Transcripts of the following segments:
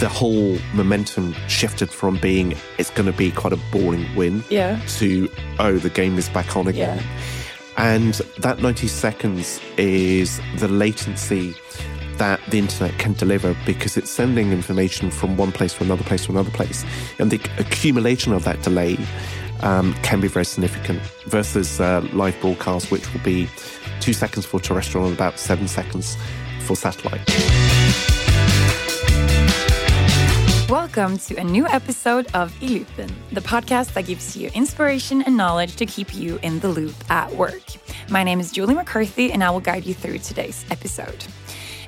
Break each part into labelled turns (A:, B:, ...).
A: the whole momentum shifted from being it's going to be quite a boring win
B: Yeah.
A: to oh the game is back on again.
B: Yeah.
A: And that 90 seconds is the latency that the internet can deliver because it's sending information from one place to another place to another place. And the accumulation of that delay um, can be very significant versus uh, live broadcast, which will be two seconds for terrestrial and about seven seconds for satellite.
B: Welcome to a new episode of I loopen, the podcast that gives you inspiration and knowledge to keep you in the loop at work. My name is Julie McCarthy, and I will guide you through today's episode.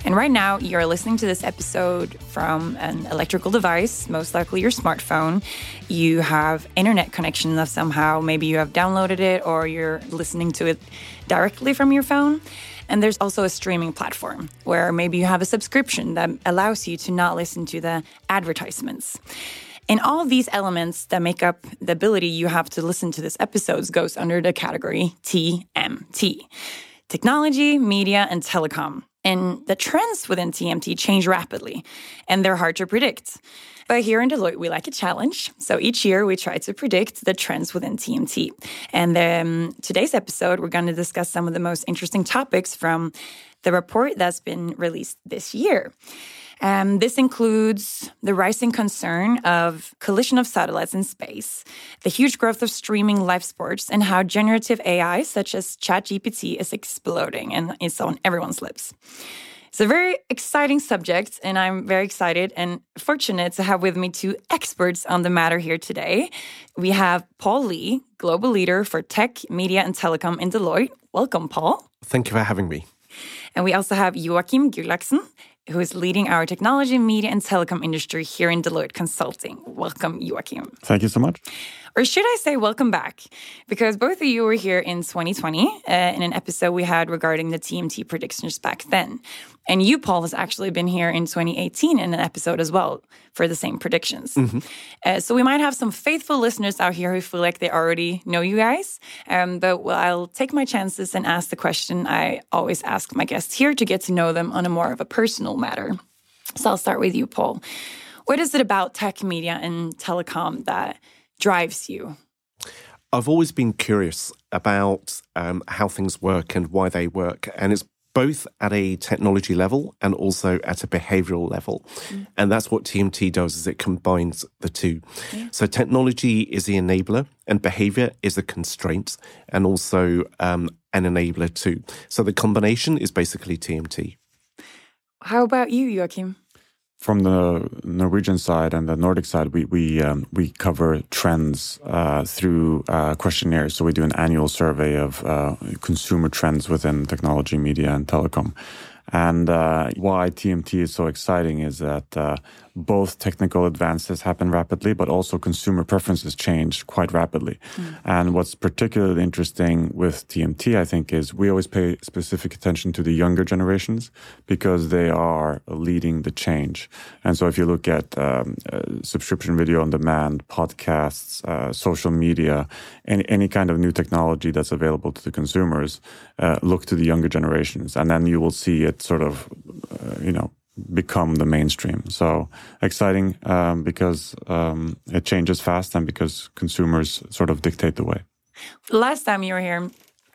B: And right now, you're listening to this episode from an electrical device, most likely your smartphone. You have internet connection of somehow, maybe you have downloaded it or you're listening to it directly from your phone. And there's also a streaming platform where maybe you have a subscription that allows you to not listen to the advertisements. And all these elements that make up the ability you have to listen to this episodes goes under the category TMT. Technology, media, and telecom. And the trends within TMT change rapidly, and they're hard to predict. But here in Deloitte, we like a challenge. So each year we try to predict the trends within TMT. And um, today's episode, we're going to discuss some of the most interesting topics from the report that's been released this year. Um, this includes the rising concern of collision of satellites in space, the huge growth of streaming live sports, and how generative AI, such as ChatGPT, is exploding and it's on everyone's lips. It's a very exciting subject, and I'm very excited and fortunate to have with me two experts on the matter here today. We have Paul Lee, Global Leader for Tech, Media, and Telecom in Deloitte. Welcome, Paul.
A: Thank you for having me.
B: And we also have Joachim Gullaksen, who is leading our technology, media, and telecom industry here in Deloitte Consulting. Welcome, Joachim.
C: Thank you so much.
B: Or should I say welcome back? Because both of you were here in 2020 uh, in an episode we had regarding the TMT predictions back then. And you, Paul, has actually been here in 2018 in an episode as well for the same predictions. Uh, so we might have some faithful listeners out here who feel like they already know you guys. Um, but well, I'll take my chances and ask the question I always ask my guests here to get to know them on a more of a personal matter. So I'll start with you, Paul. What is it about tech, media, and telecom that drives you?
A: I've always been curious about um, how things work and why they work. And it's both at a technology level and also at a behavioral level. And that's what TMT does is it combines the two. So technology is the enabler and behavior is the constraint and also um, an enabler too. So the combination is basically TMT.
B: How about you, Joachim?
C: From the Norwegian side and the Nordic side, we we um, we cover trends uh, through uh, questionnaires. So we do an annual survey of uh, consumer trends within technology, media, and telecom. And uh, why TMT is so exciting is that uh, both technical advances happen rapidly, but also consumer preferences change quite rapidly. And what's particularly interesting with TMT, I think, is we always pay specific attention to the younger generations because they are leading the change. And so if you look at um, uh, subscription video on demand, podcasts, uh, social media, any, any kind of new technology that's available to the consumers, uh, look to the younger generations. And then you will see it sort of, uh, you know, become the mainstream. So exciting um, because um, it changes fast and because consumers sort of dictate the way.
B: Last time you were here,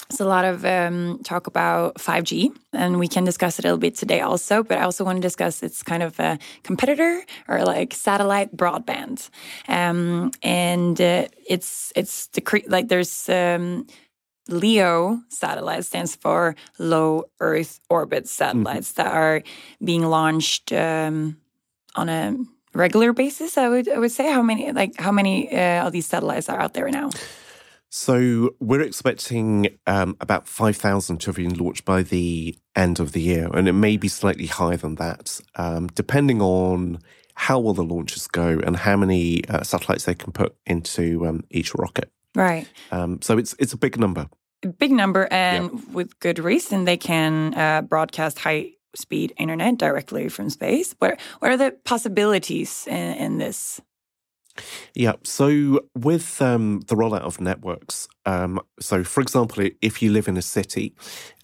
B: there's a lot of um, talk about 5G, and we can discuss it a little bit today also. But I also want to discuss its kind of a competitor or like satellite broadband, um, and uh, it's it's the like there's. Um, LEO satellite stands for low Earth orbit satellites that are being launched um, on a regular basis. I would I would say how many like how many uh, of these satellites are out there now?
A: So we're expecting um, about 5,000 to have been launched by the end of the year, and it may be slightly higher than that, um, depending on how well the launches go and how many uh, satellites they can put into um, each rocket.
B: Right.
A: Um, so it's it's a big number.
B: Big number, and with good reason, they can uh, broadcast high speed internet directly from space. What what are the possibilities in, in this?
A: Yeah. So with um, the rollout of networks, um, so for example, if you live in a city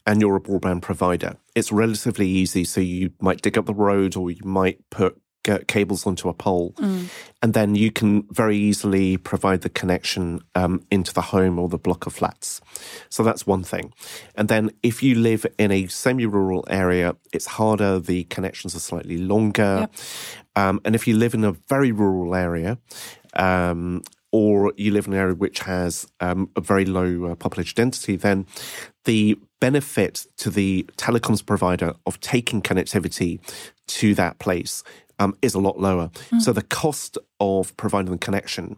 A: and you're a broadband provider, it's relatively easy. So you might dig up the road or you might put cables onto a pole, mm. and then you can very easily provide the connection um, into the home or the block of flats. So that's one thing. And then if you live in a semi-rural area, it's harder. The connections are slightly longer. Yep. Um, and if you live in a very rural area, um, or you live in an area which has um, a very low uh, population density, then the benefit to the telecoms provider of taking connectivity to that place um, is a lot lower. Mm. So the cost of providing the connection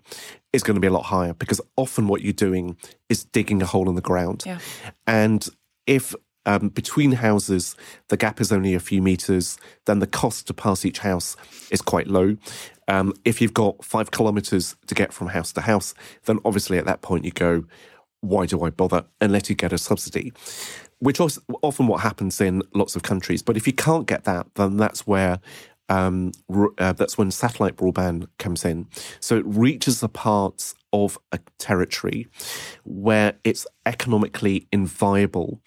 A: is going to be a lot higher because often what you're doing is digging a hole in the ground. Yeah. And if um, between houses, the gap is only a few meters, then the cost to pass each house is quite low. Um, if you've got five kilometers to get from house to house, then obviously at that point you go, why do I bother unless you get a subsidy? Which is often what happens in lots of countries. But if you can't get that, then that's where um, uh, that's when satellite broadband comes in. So it reaches the parts of a territory where it's economically inviable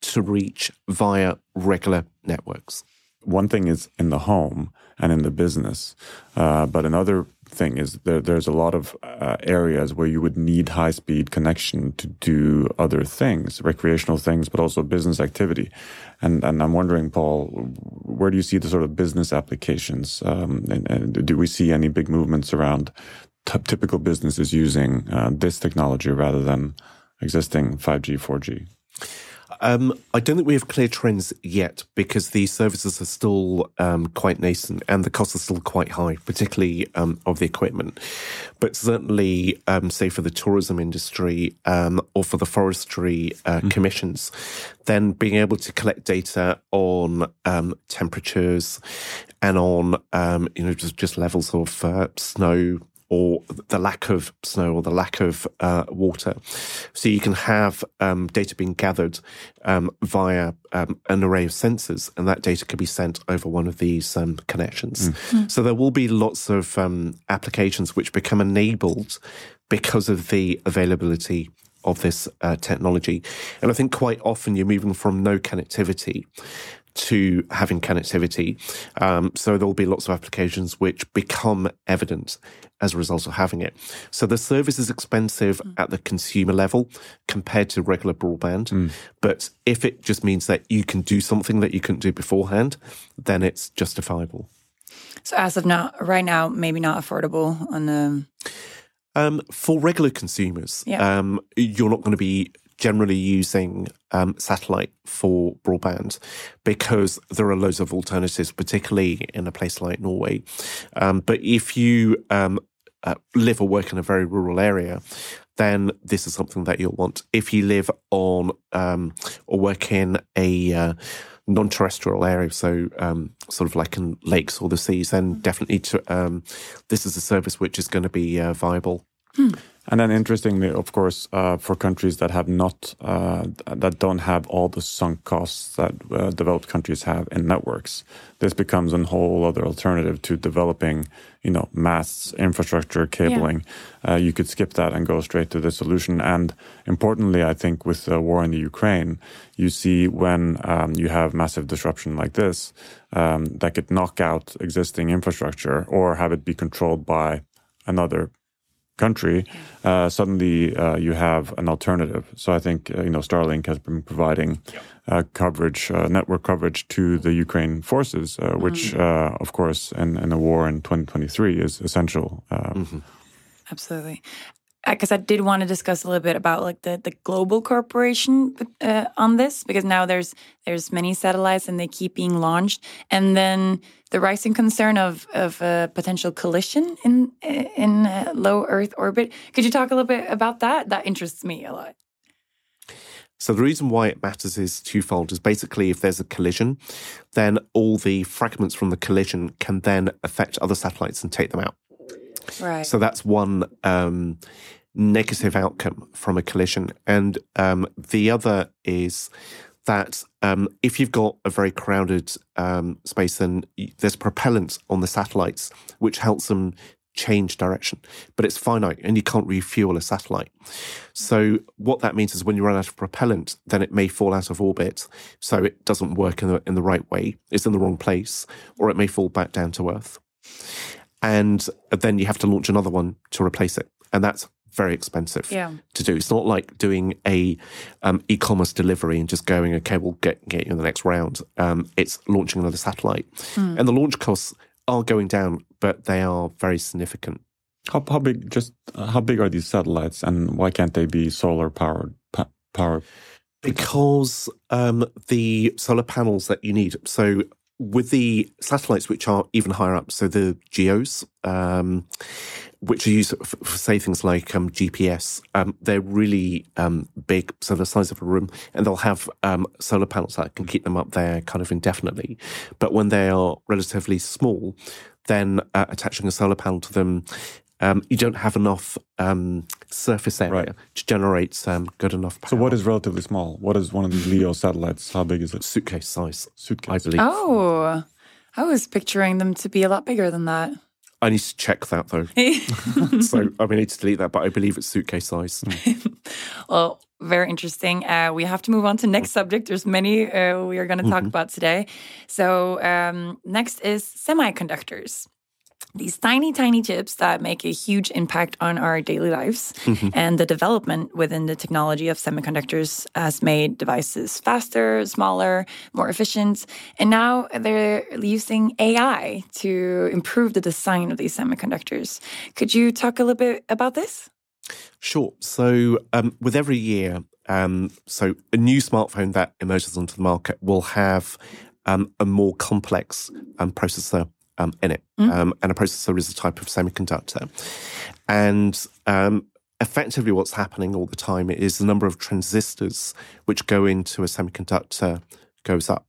A: to reach via regular networks.
C: One thing is in the home and in the business, uh, but another thing is there, there's a lot of uh, areas where you would need high speed connection to do other things, recreational things, but also business activity. And, and I'm wondering, Paul, where do you see the sort of business applications? Um, and, and, do we see any big movements around typical businesses using uh, this technology rather than existing 5G, 4G?
A: Um, I don't think we have clear trends yet because these services are still um, quite nascent and the costs are still quite high, particularly um, of the equipment. But certainly, um, say for the tourism industry um, or for the forestry uh, mm. commissions, then being able to collect data on um, temperatures and on you know just, just levels of uh, snow or the lack of snow or the lack of uh, water. So you can have um, data being gathered um, via um, an array of sensors, and that data can be sent over one of these um, connections. Mm. So there will be lots of um, applications which become enabled because of the availability of this uh, technology. And I think quite often you're moving from no connectivity to having connectivity. Um, so there will be lots of applications which become evident as a result of having it. So the service is expensive mm. at the consumer level compared to regular broadband. Mm. But if it just means that you can do something that you couldn't do beforehand, then it's justifiable.
B: So as of now, right now, maybe not affordable on the.
A: Um, for regular consumers, yeah. um, you're not going to be generally using um, satellite for broadband because there are loads of alternatives, particularly in a place like Norway. Um, but if you um, uh, live or work in a very rural area, then this is something that you'll want. If you live on um, or work in a uh, non-terrestrial area, so um, sort of like in lakes or the seas, then definitely to, um, this is a service which is going to be uh, viable.
C: Hmm. And then, interestingly, of course, uh, for countries that have not, uh, that don't have all the sunk costs that uh, developed countries have in networks, this becomes a whole other alternative to developing, you know, masts, infrastructure, cabling. Yeah. Uh, you could skip that and go straight to the solution. And importantly, I think with the war in the Ukraine, you see when um, you have massive disruption like this, um, that could knock out existing infrastructure or have it be controlled by another country, uh, suddenly uh, you have an alternative. So I think uh, you know Starlink has been providing uh, coverage, uh, network coverage to the Ukraine forces, uh, which, mm. of course, in, in a war in 2023 is essential. Mm-hmm.
B: Absolutely because I did want to discuss a little bit about like the, the global cooperation uh, on this because now there's there's many satellites and they keep being launched and then the rising concern of of a potential collision in in low Earth orbit. Could you talk a little bit about that? That interests me a lot.
A: So the reason why it matters is twofold. Is basically if there's a collision, then all the fragments from the collision can then affect other satellites and take them out.
B: Right.
A: So that's one um, negative outcome from a collision. And um, the other is that um, if you've got a very crowded um, space, then there's propellant on the satellites, which helps them change direction, but it's finite and you can't refuel a satellite. So what that means is when you run out of propellant, then it may fall out of orbit. So it doesn't work in the, in the right way. It's in the wrong place, or it may fall back down to Earth. And then you have to launch another one to replace it, and that's very expensive
B: Yeah.
A: to do. It's not like doing a um, e-commerce delivery and just going, okay, we'll get get you in the next round. Um, it's launching another satellite, and the launch costs are going down, but they are very significant.
C: How, how big? Just uh, how big are these satellites, and why can't they be solar powered? Pa- power.
A: because um, the solar panels that you need. So with the satellites, which are even higher up, so the geos, um, which are used for, for say things like um, GPS, um, they're really um, big, so the size of a room, and they'll have um, solar panels that can keep them up there kind of indefinitely. But when they are relatively small, then uh, attaching a solar panel to them. Um, you don't have enough um, surface area
C: Right.
A: to generate um, good enough power.
C: So what is relatively small? What is one of these LEO satellites? How big is it?
A: suitcase size?
C: Suitcase.
A: I believe.
B: Oh, I was picturing them to be a lot bigger than that.
A: I need to check that though. so I may need to delete that, but I believe it's suitcase size.
B: Well, very interesting. Uh, we have to move on to next subject. There's many uh, we are going to talk about today. So um, next is semiconductors. These tiny, tiny chips that make a huge impact on our daily lives. And the development within the technology of semiconductors has made devices faster, smaller, more efficient. And now they're using AI to improve the design of these semiconductors. Could you talk a little bit about this?
A: Sure. So um, with every year, um, so a new smartphone that emerges onto the market will have um, a more complex um, processor um, in it, um, and a processor is a type of semiconductor, and um, effectively what's happening all the time is the number of transistors which go into a semiconductor goes up.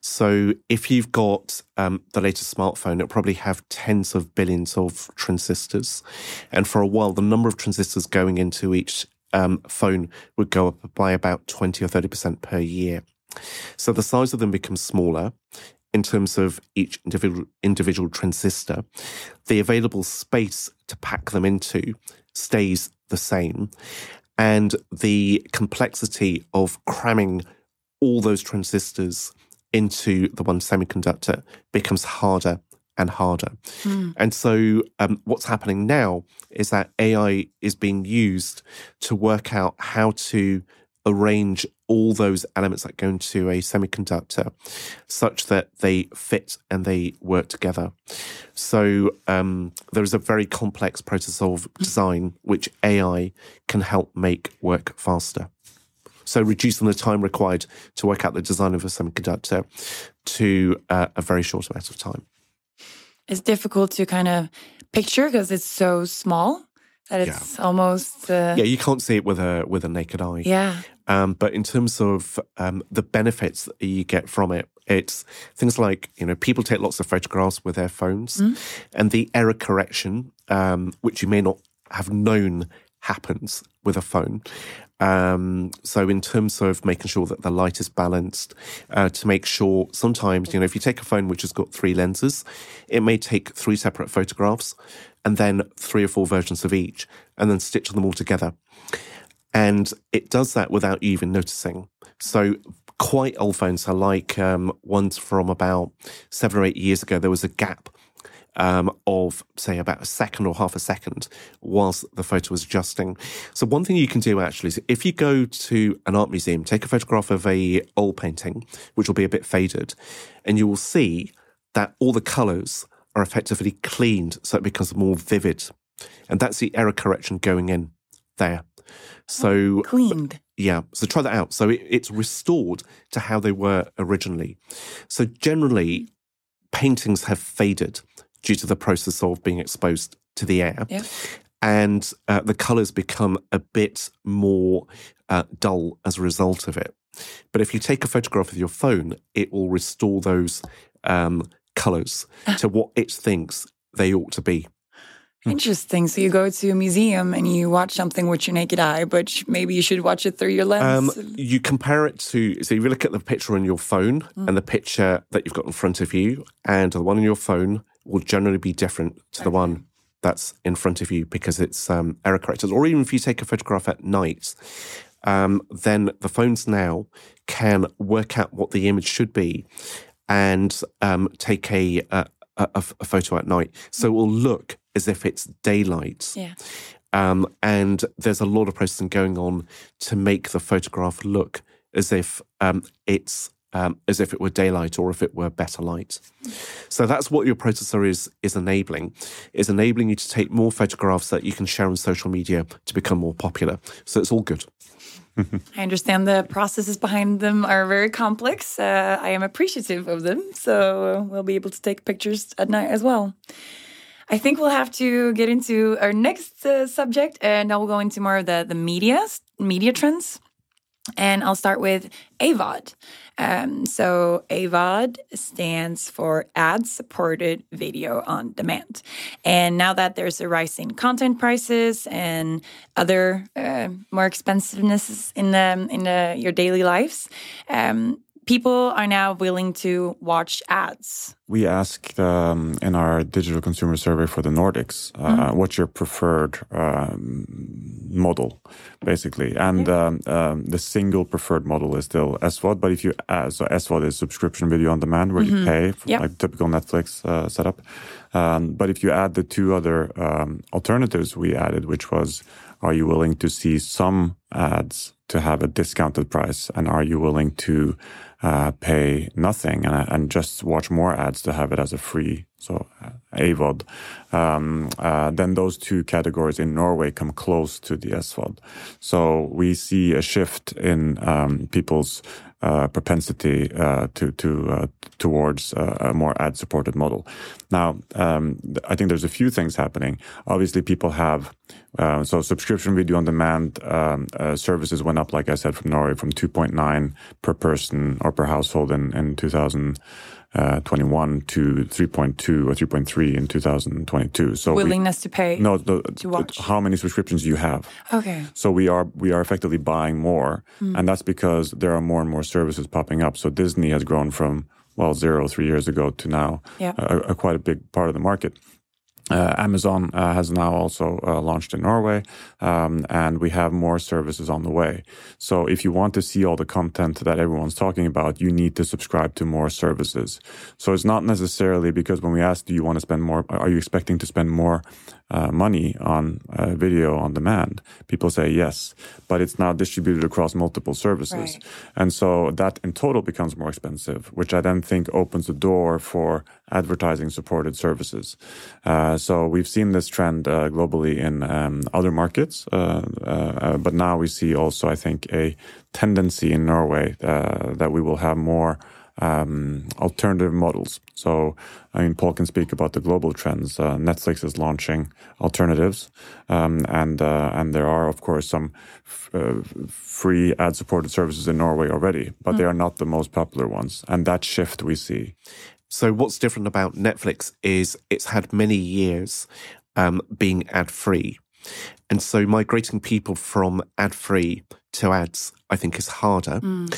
A: So if you've got um, the latest smartphone, it'll probably have tens of billions of transistors. And for a while, the number of transistors going into each um, phone would go up by about 20 or 30% per year. So the size of them becomes smaller in terms of each individual, individual transistor. The available space to pack them into stays the same. And the complexity of cramming all those transistors into the one semiconductor becomes harder and harder. And so, um, what's happening now is that AI is being used to work out how to arrange all those elements that go into a semiconductor such that they fit and they work together. So, um, there is a very complex process of design which AI can help make work faster. So reducing the time required to work out the design of a semiconductor to uh, a very short amount of time.
B: It's difficult to kind of picture because it's so small that it's almost uh,
A: Yeah, you can't see it with a with a naked eye.
B: yeah.
A: Um, but in terms of um, the benefits that you get from it, it's things like you know people take lots of photographs with their phones, and the error correction, um, which you may not have known happens with a phone. Um, so in terms of making sure that the light is balanced, uh, to make sure sometimes, you know, if you take a phone which has got three lenses, it may take three separate photographs and then three or four versions of each and then stitch them all together. And it does that without you even noticing. So quite old phones are like um, ones from about seven or eight years ago. There was a gap um, of, say, about a second or half a second whilst the photo was adjusting. So one thing you can do actually is if you go to an art museum, take a photograph of a old painting, which will be a bit faded, and you will see that all the colours are effectively cleaned so it becomes more vivid. And that's the error correction going in there. So
B: Cleaned.
A: yeah, so try that out. So it, it's restored to how they were originally. So generally, paintings have faded due to the process of being exposed to the air.
B: Yeah.
A: And uh, the colours become a bit more uh, dull as a result of it. But if you take a photograph with your phone, it will restore those um, colours to what it thinks they ought to be.
B: Interesting. So you go to a museum and you watch something with your naked eye, but maybe you should watch it through your lens.
A: Um, you compare it to, so you look at the picture on your phone and the picture that you've got in front of you, and the one on your phone will generally be different to the one that's in front of you because it's um, error corrected. Or even if you take a photograph at night, um, then the phones now can work out what the image should be and um, take a, a, a, a, a photo at night. So it will look as if it's daylight.
B: Yeah.
A: Um, and there's a lot of processing going on to make the photograph look as if um, it's um, as if it were daylight or if it were better light. So that's what your processor is is enabling. Is enabling you to take more photographs that you can share on social media to become more popular. So it's all good.
B: I understand the processes behind them are very complex. Uh, I am appreciative of them, so we'll be able to take pictures at night as well. I think we'll have to get into our next uh, subject, and now we'll go into more of the the media media trends. And I'll start with AVOD. Um, so, AVOD stands for ad supported video on demand. And now that there's a rise in content prices and other uh, more expensiveness in, the, in the, your daily lives, um, people are now willing to watch ads.
C: We asked um, in our digital consumer survey for the Nordics, uh, mm-hmm. what's your preferred um, model, basically, and um, um the single preferred model is still SVOD. But if you uh, so SVOD is subscription video on demand, where mm-hmm. you pay for yep. like typical Netflix uh, setup. Um, but if you add the two other um, alternatives we added, which was, are you willing to see some ads to have a discounted price, and are you willing to uh, pay nothing and, and, just watch more ads to have it as a free so uh, AVOD, um, uh, then those two categories in Norway come close to the SVOD. So we see a shift in um, people's uh, propensity uh, to to uh, towards uh, a more ad supported model. Now, um, I think there's a few things happening. Obviously, people have so subscription video on demand um, services went up, like I said, from Norway from 2.9 per person or per household in in 2000 uh, 21 to 3.2 or 3.3 in 2022. So
B: willingness we, to pay.
C: No, the, to watch. how many subscriptions you have.
B: Okay.
C: So we are we are effectively buying more, mm. and that's because there are more and more services popping up. So Disney has grown from well zero three years ago to now
B: yeah.
C: a, a quite a big part of the market. Uh, Amazon uh, has now also uh, launched in Norway, um, and we have more services on the way. So, if you want to see all the content that everyone's talking about, you need to subscribe to more services. So, it's not necessarily because when we ask, do you want to spend more, are you expecting to spend more uh, money on uh, video on demand? People say yes, but it's now distributed across multiple services. Right. And so that in total becomes more expensive, which I then think opens the door for advertising supported services. Uh, so we've seen this trend uh, globally in um, other markets, uh, uh, but now we see also, I think, a tendency in Norway that we will have more um, alternative models. So, I mean, Paul can speak about the global trends. Uh, Netflix is launching alternatives, um, and uh, and there are of course some uh, free ad-supported services in Norway already, but mm. they are not the most popular ones. And that shift we see.
A: So, what's different about Netflix is it's had many years um, being ad-free. And so migrating people from ad free to ads, I think, is harder. Mm.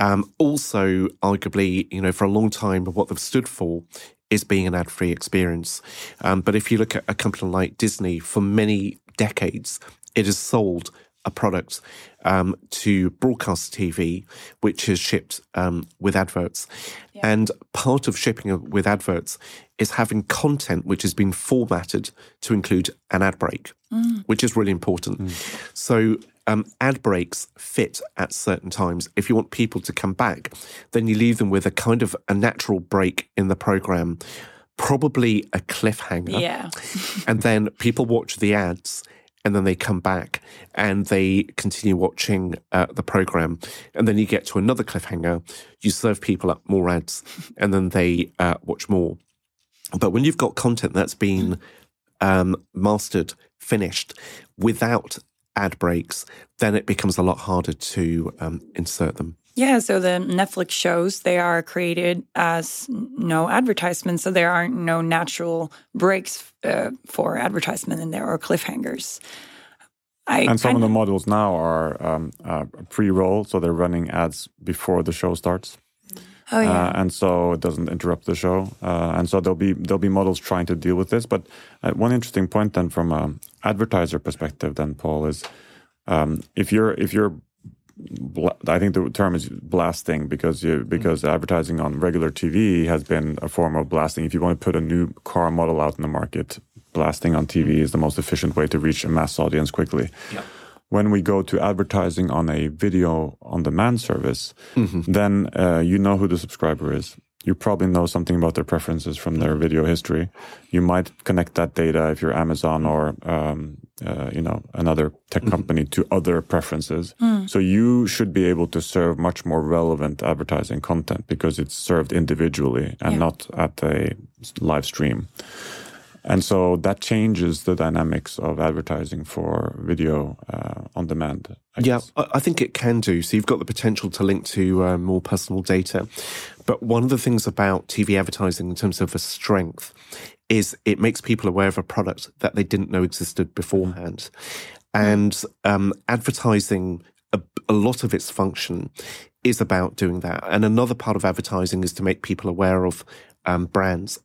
A: Um, also, arguably, you know, for a long time, what they've stood for is being an ad free experience. Um, but if you look at a company like Disney, for many decades, it has sold a product um, to broadcast TV, which is shipped um, with adverts. Yeah. And part of shipping with adverts is having content which has been formatted to include an ad break, mm. which is really important. Mm. So um, ad breaks fit at certain times. If you want people to come back, then you leave them with a kind of a natural break in the program, probably a cliffhanger.
B: Yeah.
A: and then people watch the ads and then they come back and they continue watching uh, the program. And then you get to another cliffhanger. You serve people up more ads and then they uh, watch more. But when you've got content that's been um, mastered, finished without ad breaks, then it becomes a lot harder to um, insert them.
B: Yeah, so the Netflix shows they are created as no advertisement, so there aren't no natural breaks uh, for advertisement in there or cliffhangers.
C: I and some of the models now are um, uh, pre-roll, so they're running ads before the show starts.
B: Oh yeah, uh,
C: and so it doesn't interrupt the show. Uh, and so there'll be there'll be models trying to deal with this. But uh, one interesting point then, from an advertiser perspective, then Paul is um, if you're if you're I think the term is blasting because you, because mm. advertising on regular TV has been a form of blasting. If you want to put a new car model out in the market, blasting on TV is the most efficient way to reach a mass audience quickly. Yeah. When we go to advertising on a video on demand service, mm-hmm. then uh, you know who the subscriber is you probably know something about their preferences from their video history. You might connect that data if you're Amazon or um, uh, you know another tech mm-hmm. company to other preferences. Mm. So you should be able to serve much more relevant advertising content because it's served individually and yeah. not at a live stream. And so that changes the dynamics of advertising for video uh, on demand.
A: I yeah, I think it can do. So you've got the potential to link to uh, more personal data. But one of the things about TV advertising in terms of a strength is it makes people aware of a product that they didn't know existed beforehand. And um, advertising, a, a lot of its function is about doing that. And another part of advertising is to make people aware of um, brands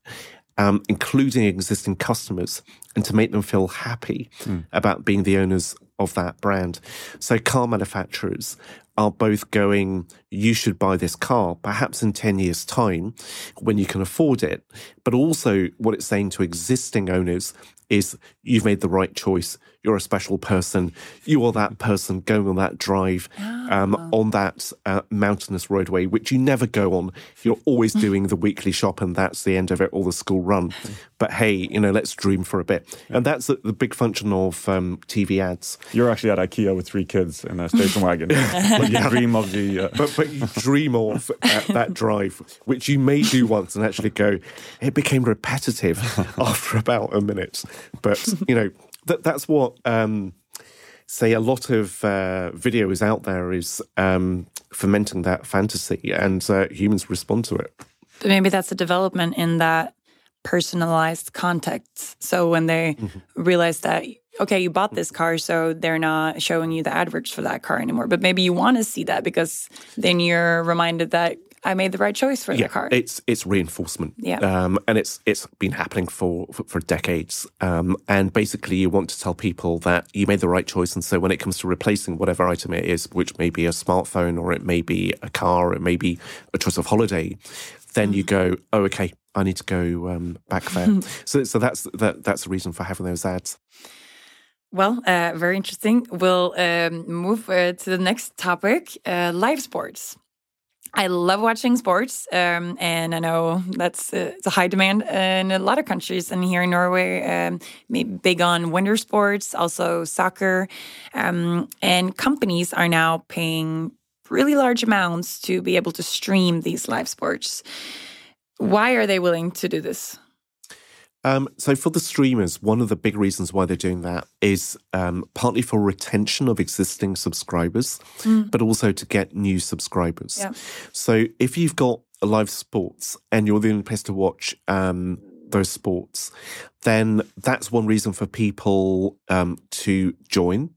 A: um, including existing customers, and to make them feel happy mm. about being the owners of that brand. So car manufacturers are both going, you should buy this car, perhaps in 10 years' time when you can afford it. But also, what it's saying to existing owners is, you've made the right choice you're a special person. You are that person going on that drive um, oh. on that uh, mountainous roadway, which you never go on. You're always doing the weekly shop, and that's the end of it, or the school run. But hey, you know, let's dream for a bit. And that's the, the big function of um, TV ads.
C: You're actually at IKEA with three kids in a station wagon. but you dream of the. Uh...
A: But, but you dream of uh, that drive, which you may do once and actually go, it became repetitive after about a minute. But, you know, that that's what um, say a lot of uh, video is out there is um, fomenting that fantasy, and uh, humans respond to it.
B: But maybe that's a development in that personalized context. So when they mm-hmm. realize that okay, you bought this car, so they're not showing you the adverts for that car anymore. But maybe you want to see that because then you're reminded that I made the right choice for
A: yeah,
B: the car.
A: It's it's reinforcement.
B: Yeah.
A: Um, and it's it's been happening for for, for decades. Um, and basically, you want to tell people that you made the right choice. And so, when it comes to replacing whatever item it is, which may be a smartphone or it may be a car, or it may be a choice of holiday, then you go, oh, okay, I need to go um, back there. so so that's that that's the reason for having those ads.
B: Well, uh, very interesting. We'll um, move uh, to the next topic uh, live sports. I love watching sports, um, and I know that's uh, it's a high demand in a lot of countries. And here in Norway, um, big on winter sports, also soccer, um, and companies are now paying really large amounts to be able to stream these live sports. Why are they willing to do this?
A: Um, so for the streamers, one of the big reasons why they're doing that is um, partly for retention of existing subscribers, mm. but also to get new subscribers. Yeah. So if you've got live sports and you're the only place to watch um, those sports, then that's one reason for people um, to join.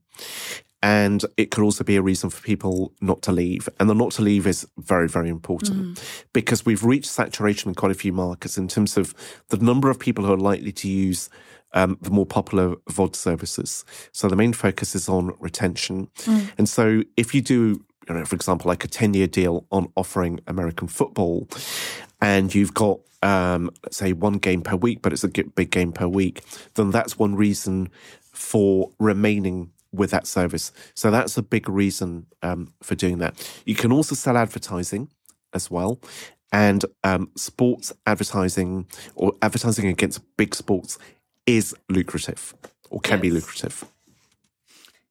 A: And it could also be a reason for people not to leave. And the not to leave is very, very important mm. because we've reached saturation in quite a few markets in terms of the number of people who are likely to use um, the more popular VOD services. So the main focus is on retention. Mm. And so if you do, you know, for example, like a 10 year deal on offering American football, and you've got um, let's say one game per week, but it's a big game per week, then that's one reason for remaining with that service. So that's a big reason um, for doing that. You can also sell advertising as well. And um, sports advertising or advertising against big sports is lucrative or can yes. be lucrative.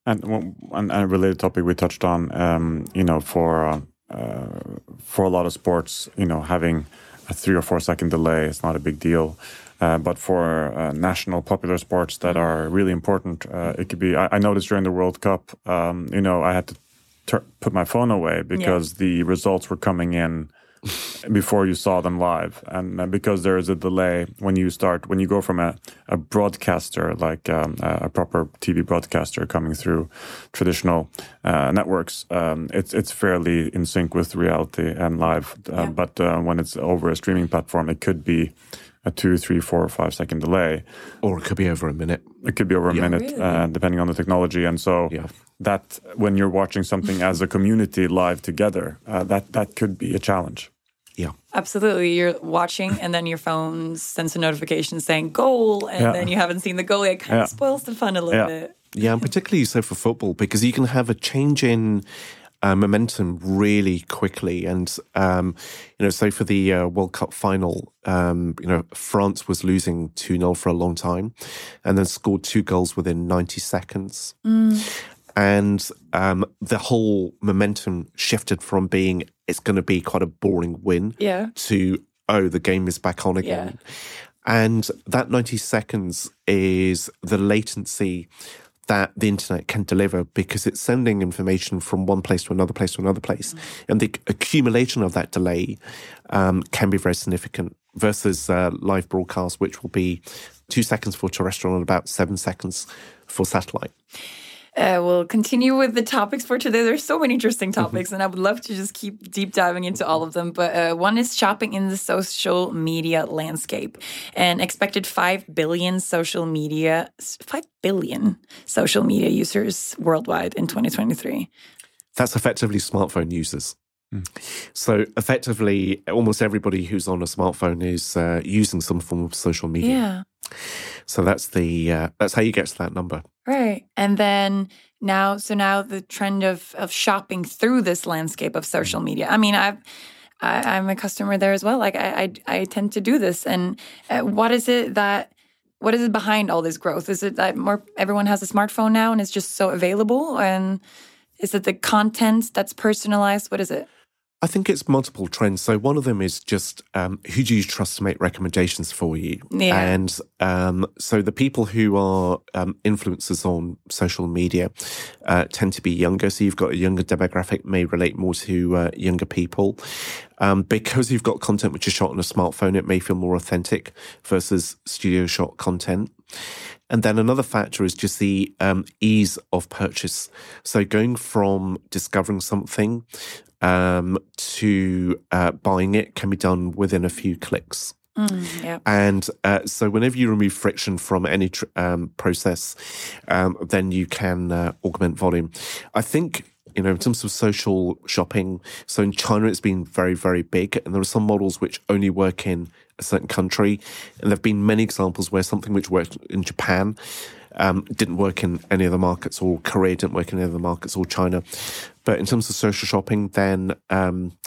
C: And, and a related topic we touched on, um, you know, for uh, uh, for a lot of sports, you know, having a three or four second delay is not a big deal. Uh, but for uh, national popular sports that are really important, uh, it could be. I, I, noticed during the World Cup, um, you know, I had to put my phone away because yeah. the results were coming in before you saw them live, and uh, because there is a delay when you start when you go from a, a broadcaster like um, a proper TV broadcaster coming through traditional uh, networks, um, it's it's fairly in sync with reality and live. Uh, yeah. But when it's over a streaming platform, it could be a two, three, four, or five second delay.
A: Or it could be over a minute.
C: It could be over a
A: Yeah.
C: minute,
B: Really?
C: uh, depending on the technology. And so
A: Yeah.
C: that when you're watching something as a community live together, uh, that that could be a challenge.
A: Yeah.
B: Absolutely. You're watching, and then your phone sends a notification saying goal, and
C: Yeah.
B: then you haven't seen the goal yet. Kind
C: Yeah.
B: of spoils the fun a little
C: Yeah.
B: bit.
A: Yeah, and particularly so for football because you can have a change in uh, momentum really quickly. And um, you know, so for the uh, World Cup final, um, you know, France was losing two 0 for a long time, and then scored two goals within ninety seconds. And um, the whole momentum shifted from being it's going to be quite a boring win
B: Yeah.
A: to oh the game is back on again and that 90 seconds is the latency that the internet can deliver because it's sending information from one place to another place to another place. And the accumulation of that delay um, can be very significant versus uh, live broadcast which will be two seconds for terrestrial and about seven seconds for satellite
B: Uh, we'll continue with the topics for today. There's so many interesting topics, and I would love to just keep deep diving into all of them. But uh, one is shopping in the social media landscape. An expected 5 billion social media, 5 billion social media users worldwide in 2023.
A: that's effectively smartphone users. So effectively, almost everybody who's on a smartphone is uh, using some form of social media.
B: Yeah.
A: So that's the uh, that's how you get to that number.
B: Right. And then now, so now the trend of of shopping through this landscape of social media. I mean, I've I, I'm a customer there as well. Like I I, I tend to do this. And uh, what is it that what is it behind all this growth? Is it that more everyone has a smartphone now and it's just so available? And is it the content that's personalized? What is it?
A: I think it's multiple trends. So one of them is just um, who do you trust to make recommendations for you?
B: Yeah.
A: And um, so the people who are um, influencers on social media uh, tend to be younger. So you've got a younger demographic, may relate more to uh, younger people. Um, because you've got content which is shot on a smartphone, it may feel more authentic versus studio shot content. And then another factor is just the um, ease of purchase. So going from discovering something um, to uh, buying it can be done within a few clicks.
B: Mm, yeah.
A: And uh, so, whenever you remove friction from any tr- um, process, um, then you can uh, augment volume. I think, you know, in terms of social shopping, so in China, it's been very, very big. And there are some models which only work in a certain country. And there have been many examples where something which worked in Japan um, didn't work in any other markets, or Korea didn't work in any other markets, or China. But in terms of social shopping, then um,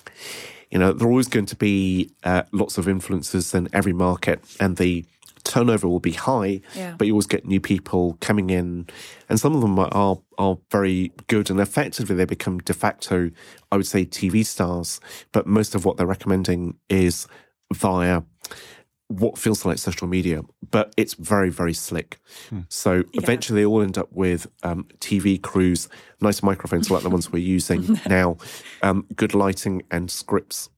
A: you know there are always going to be uh, lots of influences in every market, and the turnover will be high.
B: Yeah.
A: But you always get new people coming in, and some of them are, are are very good, and effectively they become de facto, I would say, TV stars. But most of what they're recommending is via what feels like social media, but it's very, very slick. So eventually they all end up with um, TV crews, nice microphones like the ones we're using now, um, good lighting and scripts.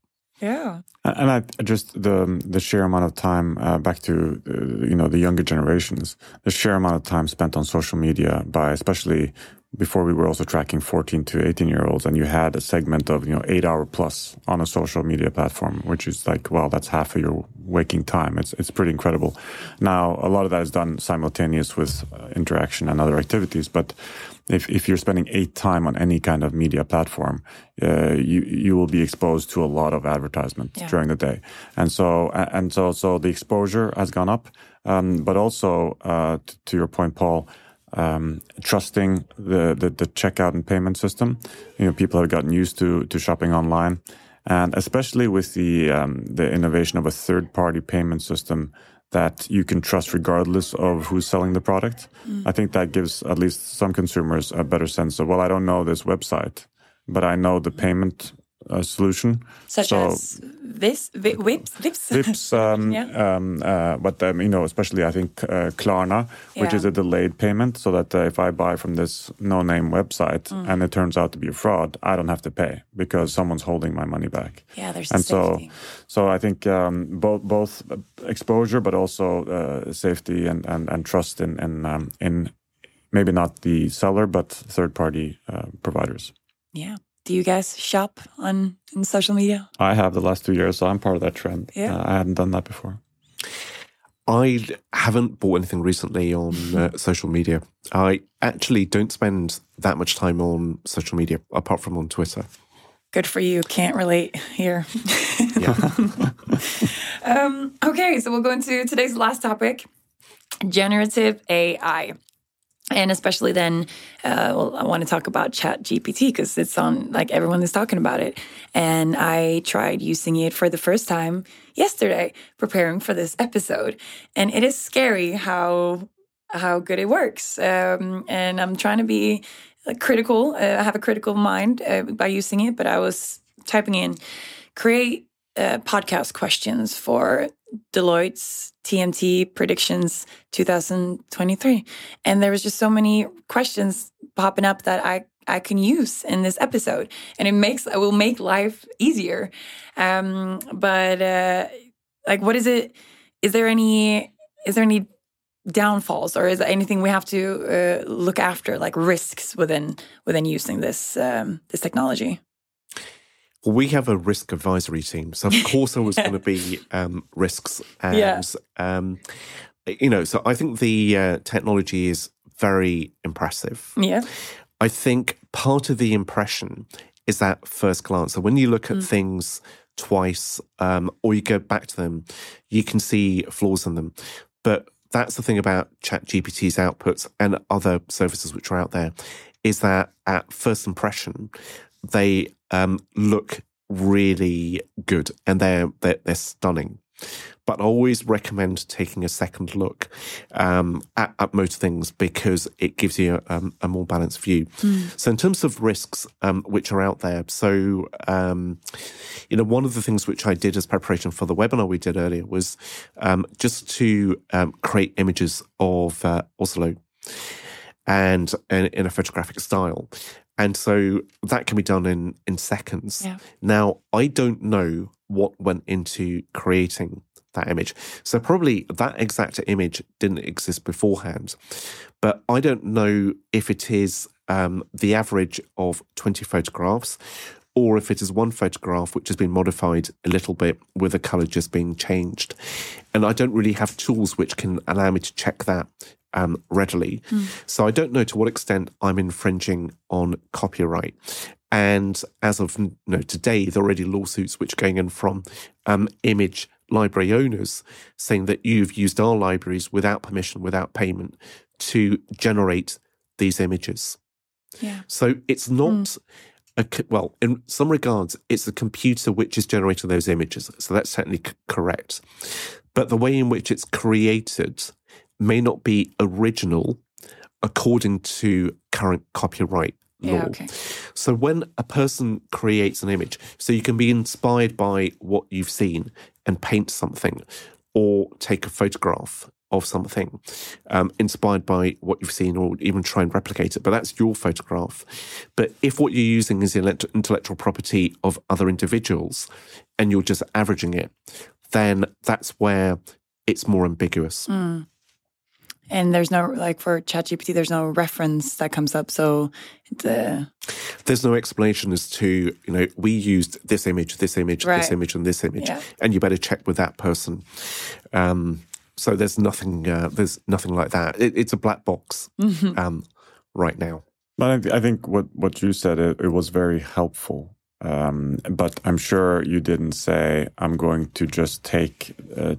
B: Yeah.
C: And I just the the sheer amount of time uh, back to uh, you know the younger generations, the sheer amount of time spent on social media by especially before we were also tracking 14 to 18 year olds, and you had a segment of you know eight hour plus on a social media platform, which is like well that's half of your waking time. It's it's pretty incredible. Now a lot of that is done simultaneous with uh, interaction and other activities, but if, if you're spending eight time on any kind of media platform, uh, you you will be exposed to a lot of advertisement
B: Yeah.
C: during the day, and so and so so the exposure has gone up, um, but also uh, t- to your point, Paul. Um, trusting the, the the checkout and payment system, you know, people have gotten used to to shopping online, and especially with the um, the innovation of a third party payment system that you can trust regardless of who's selling the product. Mm. I think that gives at least some consumers a better sense of, well, I don't know this website, but I know the payment uh, solution.
B: Such
C: So-
B: as this, vi- Vipps, Vipps.
C: Vipps, um,
B: Yeah.
C: um, uh, but um, you know, especially I think uh, Klarna, which
B: Yeah.
C: is a delayed payment, so that uh, if I buy from this no-name website
B: Mm.
C: and it turns out to be a fraud, I don't have to pay because someone's holding my money back.
B: Yeah, there's
C: and so,
B: safety.
C: so I think um, both both exposure, but also uh, safety and, and, and trust in in um, in maybe not the seller, but third-party uh, providers.
B: Yeah. Do you guys shop on in social media?
C: I have the last two years, so I'm part of that trend.
B: Yeah.
C: Uh, I hadn't done that before.
A: I haven't bought anything recently on uh, social media. I actually don't spend that much time on social media apart from on Twitter.
B: Good for you. Can't relate here.
A: Yeah.
B: um, okay, so we'll go into today's last topic generative AI. And especially then, uh, well, I want to talk about Chat GPT because it's on, like, everyone is talking about it. And I tried using it for the first time yesterday, preparing for this episode. And it is scary how how good it works. Um, and I'm trying to be critical. Uh, I have a critical mind uh, by using it, but I was typing in create uh, podcast questions for Deloitte's TMT predictions 2023. And there was just so many questions popping up that I I can use in this episode, and it makes will make life easier. Um, but uh, like, what is it? Is there any? Is there any downfalls, or is there anything we have to uh, look after, like risks within within using this um, this technology?
A: Well, we have a risk advisory team, so of course there was going to be um, risks, and
B: Yeah.
A: um, you know, so I think the uh, technology is very impressive.
B: Yeah,
A: I think part of the impression is that first glance. So when you look at
B: Mm.
A: things twice, um, or you go back to them, you can see flaws in them. But that's the thing about ChatGPT's outputs and other services which are out there, is that at first impression, they um, look really good and they're, they're they're stunning. But I always recommend taking a second look um, at, at most things because it gives you um, a more balanced view. So, in terms of risks um, which are out there, so um, you know, one of the things which I did as preparation for the webinar we did earlier was um, just to um, create images of uh, Oslo and in a photographic style. And so that can be done in in seconds.
B: Yeah.
A: Now, I don't know what went into creating that image. So probably that exact image didn't exist beforehand. But I don't know if it is um, the average of 20 photographs or if it is one photograph which has been modified a little bit with the color just being changed. And I don't really have tools which can allow me to check that um, readily. So I don't know to what extent I'm infringing on copyright. And as of you know, today, there are already lawsuits which are going in from um, image library owners saying that you've used our libraries without permission, without payment to generate these images.
B: yeah,
A: So it's not a well, in some regards, it's the computer which is generating those images. So that's technically c- correct. But the way in which it's created may not be original according to current copyright law.
B: yeah. Okay.
A: So when a person creates an image, so you can be inspired by what you've seen and paint something or take a photograph of something um, inspired by what you've seen or even try and replicate it. But that's your photograph. But if what you're using is elect- intellectual property of other individuals and you're just averaging it, then that's where it's more ambiguous.
B: And there's no like for ChatGPT, there's no reference that comes up. So the
A: There's no explanation as to, you know, we used this image, this image,
B: Right.
A: this image, and this image,
B: Yeah.
A: and you better check with that person. Um, so there's nothing, uh, there's nothing like that. It, it's a black box
B: Mm-hmm.
A: um, right now.
C: But I, th- I think what, what you said, it, it was very helpful. Um, but I'm sure you didn't say, I'm going to just take uh,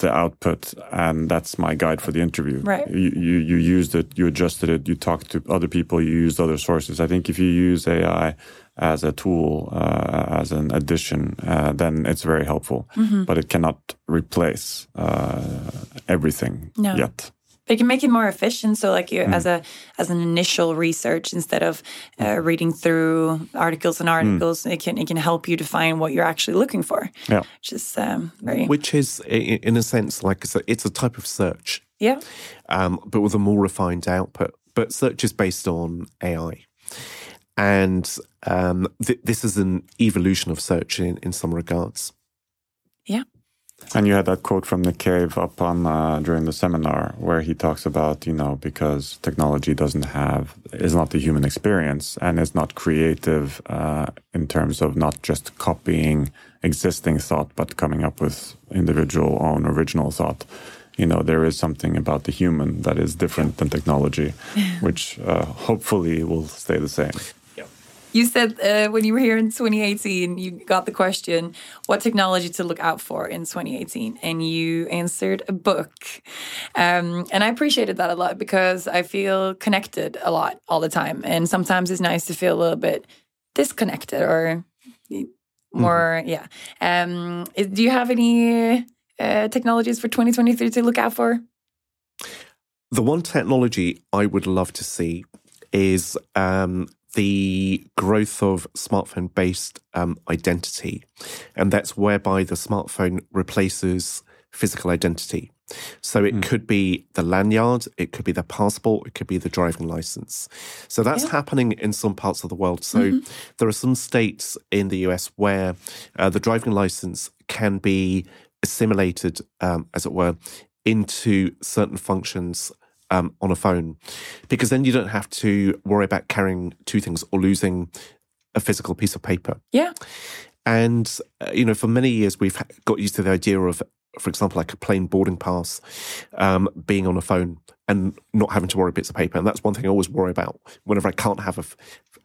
C: the output and that's my guide for the interview.
B: Right.
C: You, you, you used it, you adjusted it, you talked to other people, you used other sources. I think if you use AI as a tool, uh, as an addition, uh, then it's very helpful.
B: Mm-hmm.
C: But it cannot replace uh, everything
B: No.
C: yet.
B: But it can make it more efficient. So, like you,
A: Mm.
B: as a as an initial research, instead of uh, reading through articles and articles, it can it can help you define what you're actually looking for.
C: Yeah.
B: Which is um, very
A: Which is, in a sense, like I said, it's a type of search,
B: yeah
A: um, but with a more refined output. But search is based on AI. And um, th- this is an evolution of search in, in some regards.
B: yeah.
C: And you had that quote from Nick Cave up on uh, during the seminar where he talks about you know because technology doesn't have is not the human experience and is not creative uh, in terms of not just copying existing thought but coming up with individual own original thought. You know there is something about the human that is different than technology, which uh, hopefully will stay the same.
B: You said uh, when you were here in 2018, you got the question, what technology to look out for in 2018? And you answered a book. Um, and I appreciated that a lot because I feel connected a lot all the time. And sometimes it's nice to feel a little bit disconnected or more, mm -hmm. yeah. Um, do you have any uh, technologies for 2023 to look out for?
A: The one technology I would love to see is um, the growth of smartphone based um, identity. And that's whereby the smartphone replaces physical identity. So it mm. could be the lanyard, it could be the passport, it could be the driving license. So that's yeah. happening in some parts of the world. So mm-hmm. there are some states in the US where uh, the driving license can be assimilated, um, as it were, into certain functions um, on a phone, because then you don't have to worry about carrying two things or losing a physical piece of paper.
B: Yeah.
A: And, uh, you know, for many years, we've got used to the idea of, for example, like a plane boarding pass um, being on a phone and not having to worry bits of paper. And that's one thing I always worry about whenever I can't have a,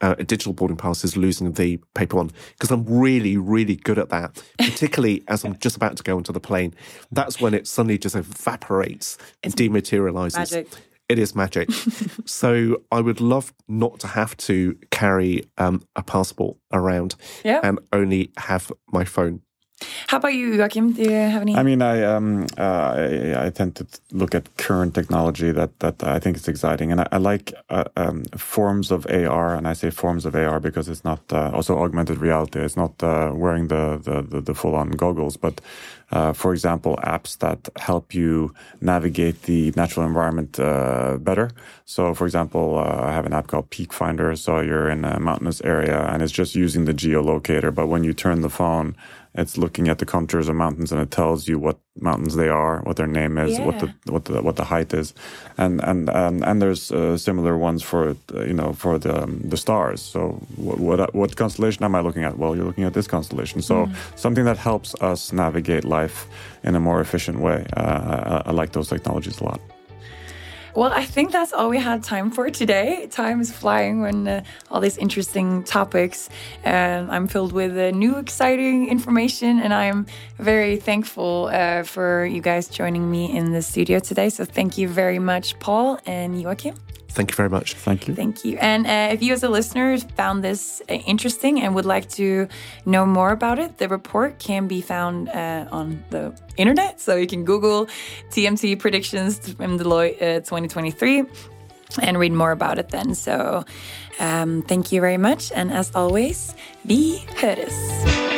A: uh, a digital boarding pass is losing the paper one because I'm really, really good at that, particularly as I'm just about to go into the plane. That's when it suddenly just evaporates and dematerializes.
B: Magic.
A: It is magic. so I would love not to have to carry um, a passport around
B: yeah.
A: and only have my phone.
B: How about you, Joachim? Do you have any?
C: I mean, I um, uh, I, I, tend to look at current technology that that I think is exciting, and I, I like uh, um, forms of AR, and I say forms of AR because it's not uh, also augmented reality. It's not uh, wearing the the, the, the full on goggles, but uh, for example, apps that help you navigate the natural environment uh, better. So, for example, I have an app called Peak Finder. So you're in a mountainous area, and it's just using the geolocator, but when you turn the phone it's looking at the contours of mountains and it tells you what mountains they are, what their name is, yeah. what the what the what the height is, and and um, and there's uh, similar ones for you know for the um, the stars. So what, what, what constellation am I looking at? Well, you're looking at this constellation. So mm. something that helps us navigate life in a more efficient way. Uh, I, I like those technologies a lot.
B: Well, I think that's all we had time for today. Time is flying when uh, all these interesting topics. And I'm filled with uh, new, exciting information, and I'm very thankful uh, for you guys joining me in the studio today. So thank you very much, Paul and Joachim.
A: Thank you very much. Thank you.
B: Thank you. And uh, if you, as a listener, found this uh, interesting and would like to know more about it, the report can be found uh, on the internet. So you can Google TMT predictions from Deloitte uh, 2023 and read more about it then. So um, thank you very much. And as always, vi hörs.